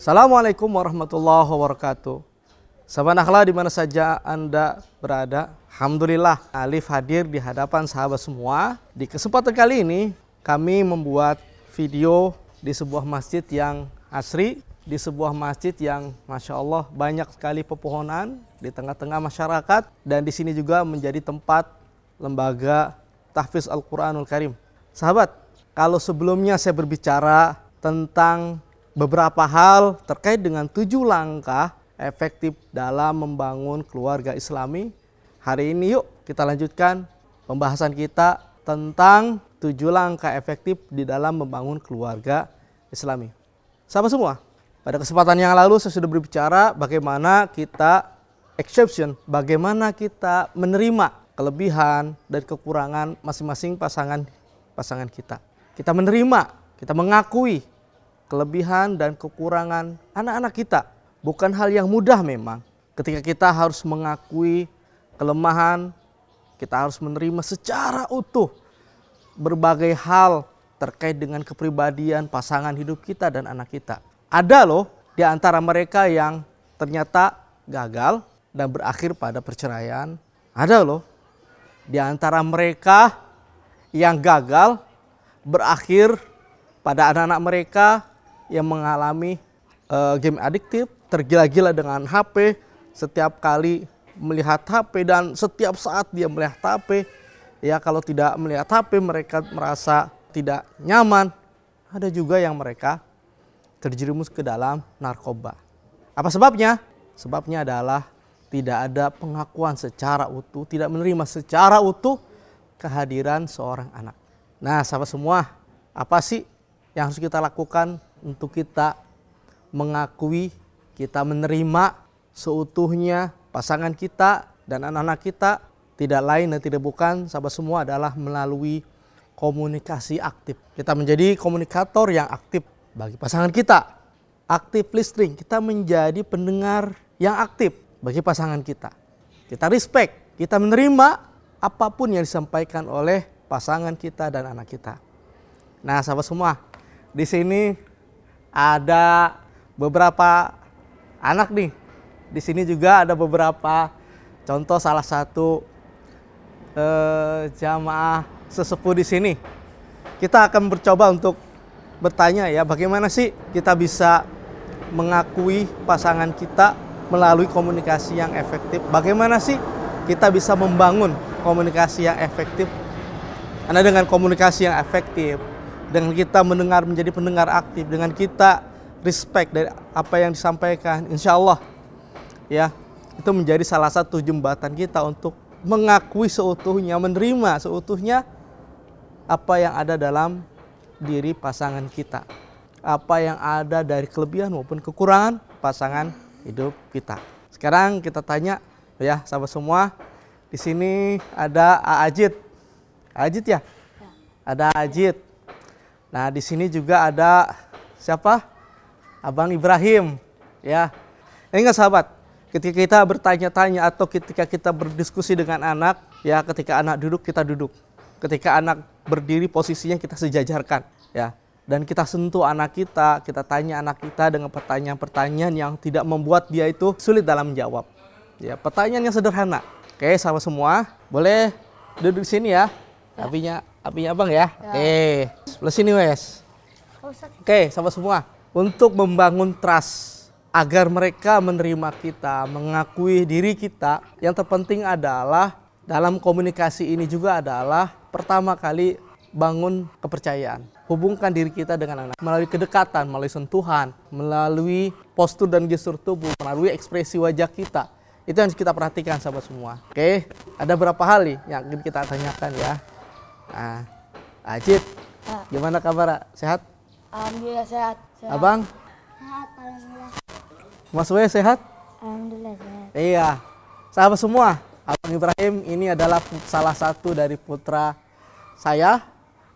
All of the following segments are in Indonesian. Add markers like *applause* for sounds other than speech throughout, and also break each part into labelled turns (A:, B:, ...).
A: Assalamualaikum warahmatullahi wabarakatuh. Sahabat akhlak di mana saja Anda berada. Alhamdulillah Alif hadir di hadapan sahabat semua. Di kesempatan kali ini kami membuat video di sebuah masjid yang asri, di sebuah masjid yang Masya Allah banyak sekali pepohonan di tengah-tengah masyarakat dan di sini juga menjadi tempat lembaga tahfiz Al-Quranul Karim. Sahabat, kalau sebelumnya saya berbicara tentang beberapa hal terkait dengan tujuh langkah efektif dalam membangun keluarga islami. Hari ini yuk kita lanjutkan pembahasan kita tentang tujuh langkah efektif di dalam membangun keluarga islami. Sahabat semua, pada kesempatan yang lalu saya sudah berbicara bagaimana kita exception, bagaimana kita menerima kelebihan dan kekurangan masing-masing pasangan pasangan kita. Kita menerima, kita mengakui kelebihan dan kekurangan anak-anak kita bukan hal yang mudah memang. Ketika kita harus mengakui kelemahan, kita harus menerima secara utuh berbagai hal terkait dengan kepribadian pasangan hidup kita dan anak kita. Ada loh di antara mereka yang ternyata gagal dan berakhir pada perceraian. Ada loh di antara mereka yang gagal berakhir pada anak-anak mereka yang mengalami uh, game adiktif, tergila-gila dengan HP, setiap kali melihat HP dan setiap saat dia melihat HP, ya kalau tidak melihat HP mereka merasa tidak nyaman. Ada juga yang mereka terjerumus ke dalam narkoba. Apa sebabnya? Sebabnya adalah tidak ada pengakuan secara utuh, tidak menerima secara utuh kehadiran seorang anak. Nah, sahabat semua, apa sih yang harus kita lakukan untuk kita mengakui kita menerima seutuhnya pasangan kita dan anak-anak kita tidak lain dan tidak bukan sahabat semua adalah melalui komunikasi aktif. Kita menjadi komunikator yang aktif bagi pasangan kita. Aktif listening, kita menjadi pendengar yang aktif bagi pasangan kita. Kita respect, kita menerima apa pun yang disampaikan oleh pasangan kita dan anak kita. Nah, sahabat semua, di sini ada beberapa anak nih. Di sini juga ada beberapa contoh salah satu eh, jamaah sesepuh di sini. Kita akan mencoba untuk bertanya ya bagaimana sih kita bisa mengakui pasangan kita melalui komunikasi yang efektif. Bagaimana sih kita bisa membangun komunikasi yang efektif? Karena dengan komunikasi yang efektif, dengan kita mendengar menjadi pendengar aktif, dengan kita respect dari apa yang disampaikan, insya Allah ya itu menjadi salah satu jembatan kita untuk mengakui seutuhnya, menerima seutuhnya apa yang ada dalam diri pasangan kita, apa yang ada dari kelebihan maupun kekurangan pasangan hidup kita. Sekarang kita tanya ya sahabat semua, di sini ada Ajit, Ajit ya? ya. Ada Ajit. Nah di sini juga ada siapa? Abang Ibrahim, ya. Ingat sahabat, ketika kita bertanya-tanya atau ketika kita berdiskusi dengan anak, ya ketika anak duduk kita duduk. Ketika anak berdiri posisinya kita sejajarkan, ya. Dan kita sentuh anak kita, kita tanya anak kita dengan pertanyaan-pertanyaan yang tidak membuat dia itu sulit dalam menjawab. Ya, pertanyaan yang sederhana. Oke, sahabat semua, boleh duduk di sini ya. ya. Apinya, abang ya. ya. Oke, sebelah sini wes. Oke, sahabat semua untuk membangun trust agar mereka menerima kita, mengakui diri kita. Yang terpenting adalah dalam komunikasi ini juga adalah pertama kali bangun kepercayaan. Hubungkan diri kita dengan anak melalui kedekatan, melalui sentuhan, melalui postur dan gestur tubuh, melalui ekspresi wajah kita. Itu yang kita perhatikan sahabat semua. Oke, ada berapa hal nih yang kita tanyakan ya. Nah, Ajit, gimana kabar? Sehat?
B: Alhamdulillah sehat.
A: sehat. Abang?
B: Sehat, alhamdulillah.
A: Mas Wei sehat?
B: Alhamdulillah sehat.
A: Iya. Sahabat semua, Abang Ibrahim ini adalah salah satu dari putra saya,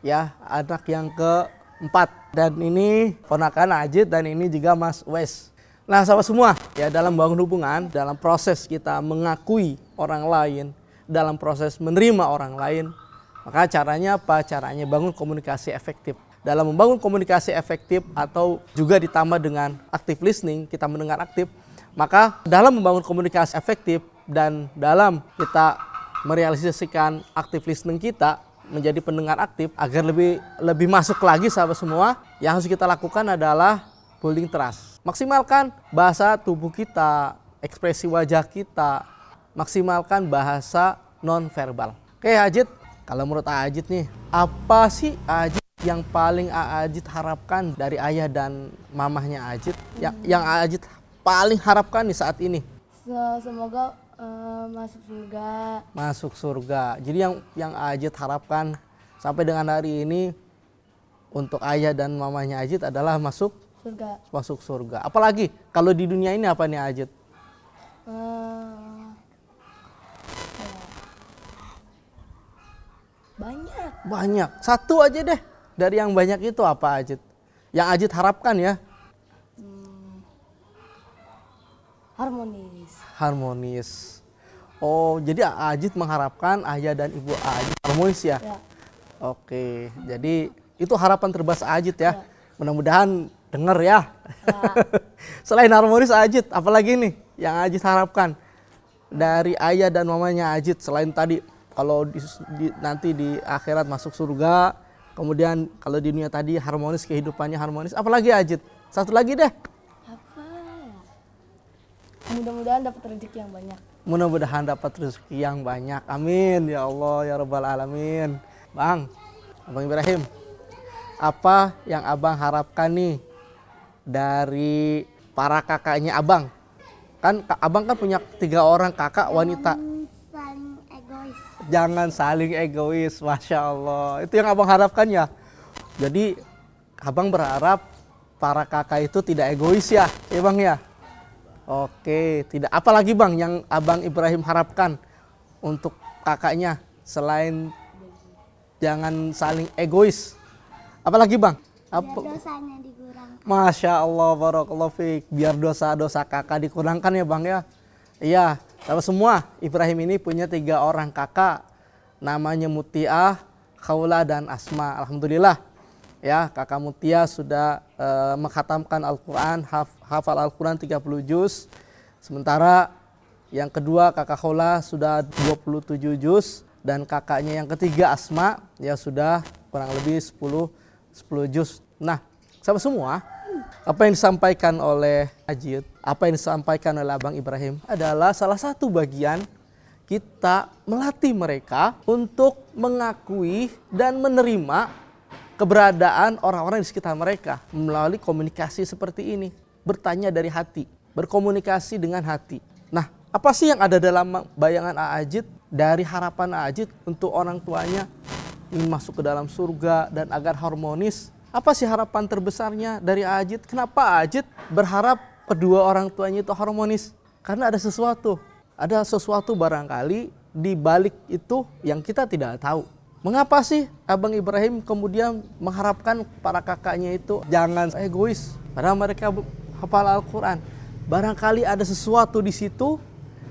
A: ya anak yang keempat. Dan ini ponakan Ajit dan ini juga Mas Wes. Nah sahabat semua, ya dalam bangun hubungan, dalam proses kita mengakui orang lain, dalam proses menerima orang lain, maka caranya apa? Caranya bangun komunikasi efektif dalam membangun komunikasi efektif atau juga ditambah dengan active listening, kita mendengar aktif, maka dalam membangun komunikasi efektif dan dalam kita merealisasikan active listening kita menjadi pendengar aktif agar lebih lebih masuk lagi sahabat semua, yang harus kita lakukan adalah building trust. Maksimalkan bahasa tubuh kita, ekspresi wajah kita, maksimalkan bahasa non verbal. Oke Ajit, kalau menurut Ajit nih, apa sih Ajit yang paling Ajit harapkan dari ayah dan mamahnya Ajit? Yang, yang Ajit paling harapkan nih saat ini?
B: Semoga uh, masuk surga.
A: Masuk surga. Jadi yang yang Ajit harapkan sampai dengan hari ini untuk ayah dan mamahnya Ajit adalah masuk
B: surga.
A: Masuk surga. Apalagi kalau di dunia ini apa nih Ajit?
B: Uh, banyak.
A: Satu aja deh dari yang banyak itu apa Ajit? Yang Ajit harapkan ya? Hmm,
B: harmonis.
A: Harmonis. Oh, jadi Ajit mengharapkan ayah dan ibu Ajit harmonis ya? ya. Oke, jadi itu harapan terbesar Ajit ya. ya. Mudah-mudahan denger ya. ya. *laughs* Selain harmonis Ajit, apalagi nih yang Ajit harapkan dari ayah dan mamanya Ajit selain tadi kalau di, di, nanti di akhirat masuk surga Kemudian kalau di dunia tadi harmonis kehidupannya harmonis. Apalagi Ajit? Satu lagi deh.
B: Apa? Mudah-mudahan dapat rezeki yang banyak.
A: Mudah-mudahan dapat rezeki yang banyak. Amin ya Allah ya Rabbal alamin. Bang, Abang Ibrahim. Apa yang Abang harapkan nih dari para kakaknya Abang? Kan Abang kan punya tiga orang kakak wanita jangan saling egois, masya Allah. Itu yang abang harapkan ya. Jadi abang berharap para kakak itu tidak egois ya, ya bang ya. Oke, tidak. Apalagi bang yang abang Ibrahim harapkan untuk kakaknya selain jangan saling egois. Apalagi bang?
B: Apa? Biar dosanya dikurangkan.
A: Masya Allah, barakallahu fiq. Biar dosa-dosa kakak dikurangkan ya bang ya. Iya, Sahabat semua, Ibrahim ini punya tiga orang kakak, namanya Mutiah, Khawla dan Asma. Alhamdulillah, ya kakak Mutia sudah uh, menghatamkan Al-Quran, haf, hafal Al-Quran 30 juz. Sementara yang kedua kakak Khawla sudah 27 juz dan kakaknya yang ketiga Asma ya sudah kurang lebih 10 10 juz. Nah, sahabat semua, apa yang disampaikan oleh Ajid, apa yang disampaikan oleh Abang Ibrahim adalah salah satu bagian kita melatih mereka untuk mengakui dan menerima keberadaan orang-orang di sekitar mereka melalui komunikasi seperti ini. Bertanya dari hati, berkomunikasi dengan hati. Nah, apa sih yang ada dalam bayangan Ajid dari harapan Ajid untuk orang tuanya ingin masuk ke dalam surga dan agar harmonis apa sih harapan terbesarnya dari Ajit? Kenapa Ajit berharap kedua orang tuanya itu harmonis? Karena ada sesuatu. Ada sesuatu barangkali di balik itu yang kita tidak tahu. Mengapa sih Abang Ibrahim kemudian mengharapkan para kakaknya itu jangan egois? Padahal mereka hafal Al-Quran. Barangkali ada sesuatu di situ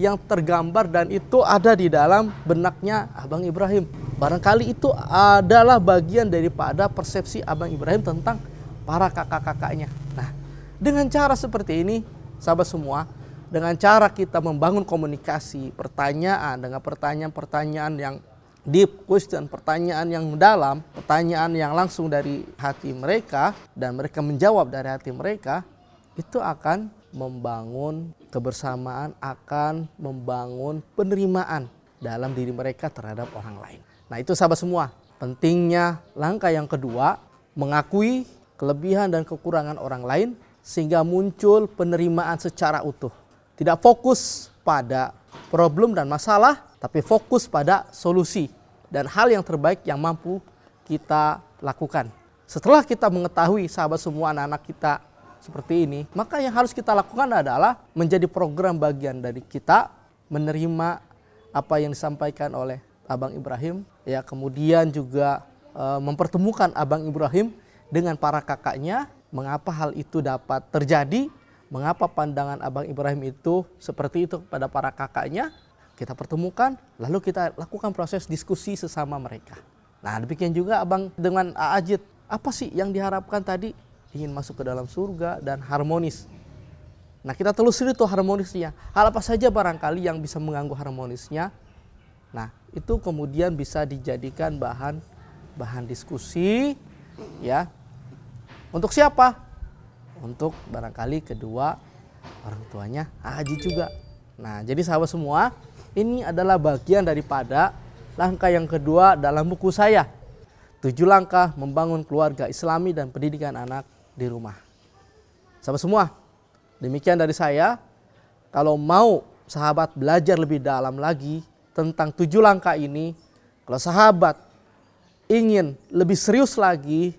A: yang tergambar dan itu ada di dalam benaknya Abang Ibrahim. Barangkali itu adalah bagian daripada persepsi Abang Ibrahim tentang para kakak-kakaknya. Nah, dengan cara seperti ini, sahabat semua, dengan cara kita membangun komunikasi, pertanyaan dengan pertanyaan-pertanyaan yang deep question, pertanyaan yang mendalam, pertanyaan yang langsung dari hati mereka dan mereka menjawab dari hati mereka, itu akan membangun kebersamaan, akan membangun penerimaan dalam diri mereka terhadap orang lain. Nah itu sahabat semua, pentingnya langkah yang kedua mengakui kelebihan dan kekurangan orang lain sehingga muncul penerimaan secara utuh. Tidak fokus pada problem dan masalah, tapi fokus pada solusi dan hal yang terbaik yang mampu kita lakukan. Setelah kita mengetahui sahabat semua anak-anak kita seperti ini, maka yang harus kita lakukan adalah menjadi program bagian dari kita menerima apa yang disampaikan oleh Abang Ibrahim ya kemudian juga e, mempertemukan Abang Ibrahim dengan para kakaknya mengapa hal itu dapat terjadi mengapa pandangan Abang Ibrahim itu seperti itu pada para kakaknya kita pertemukan lalu kita lakukan proses diskusi sesama mereka nah demikian juga Abang dengan Ajit Apa sih yang diharapkan tadi? Ingin masuk ke dalam surga dan harmonis. Nah kita telusuri itu harmonisnya. Hal apa saja barangkali yang bisa mengganggu harmonisnya. Itu kemudian bisa dijadikan bahan bahan diskusi ya. Untuk siapa? Untuk barangkali kedua orang tuanya haji juga. Nah jadi sahabat semua ini adalah bagian daripada langkah yang kedua dalam buku saya. Tujuh langkah membangun keluarga islami dan pendidikan anak di rumah. Sahabat semua, Demikian dari saya. Kalau mau sahabat belajar lebih dalam lagi tentang tujuh langkah ini, kalau sahabat ingin lebih serius lagi,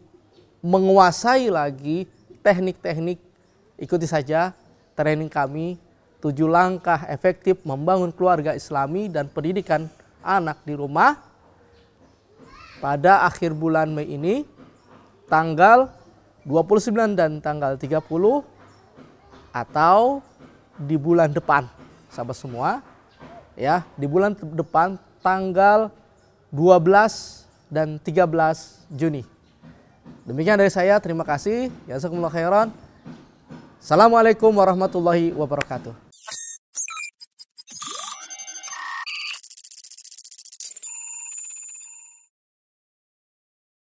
A: menguasai lagi teknik-teknik, ikuti saja training kami tujuh langkah efektif membangun keluarga islami dan pendidikan anak di rumah. Pada akhir bulan Mei ini tanggal 29 dan tanggal 30 atau di bulan depan sahabat semua ya di bulan depan tanggal 12 dan 13 Juni. Demikian dari saya, terima kasih. Jazakumullah khairan. Assalamualaikum warahmatullahi wabarakatuh.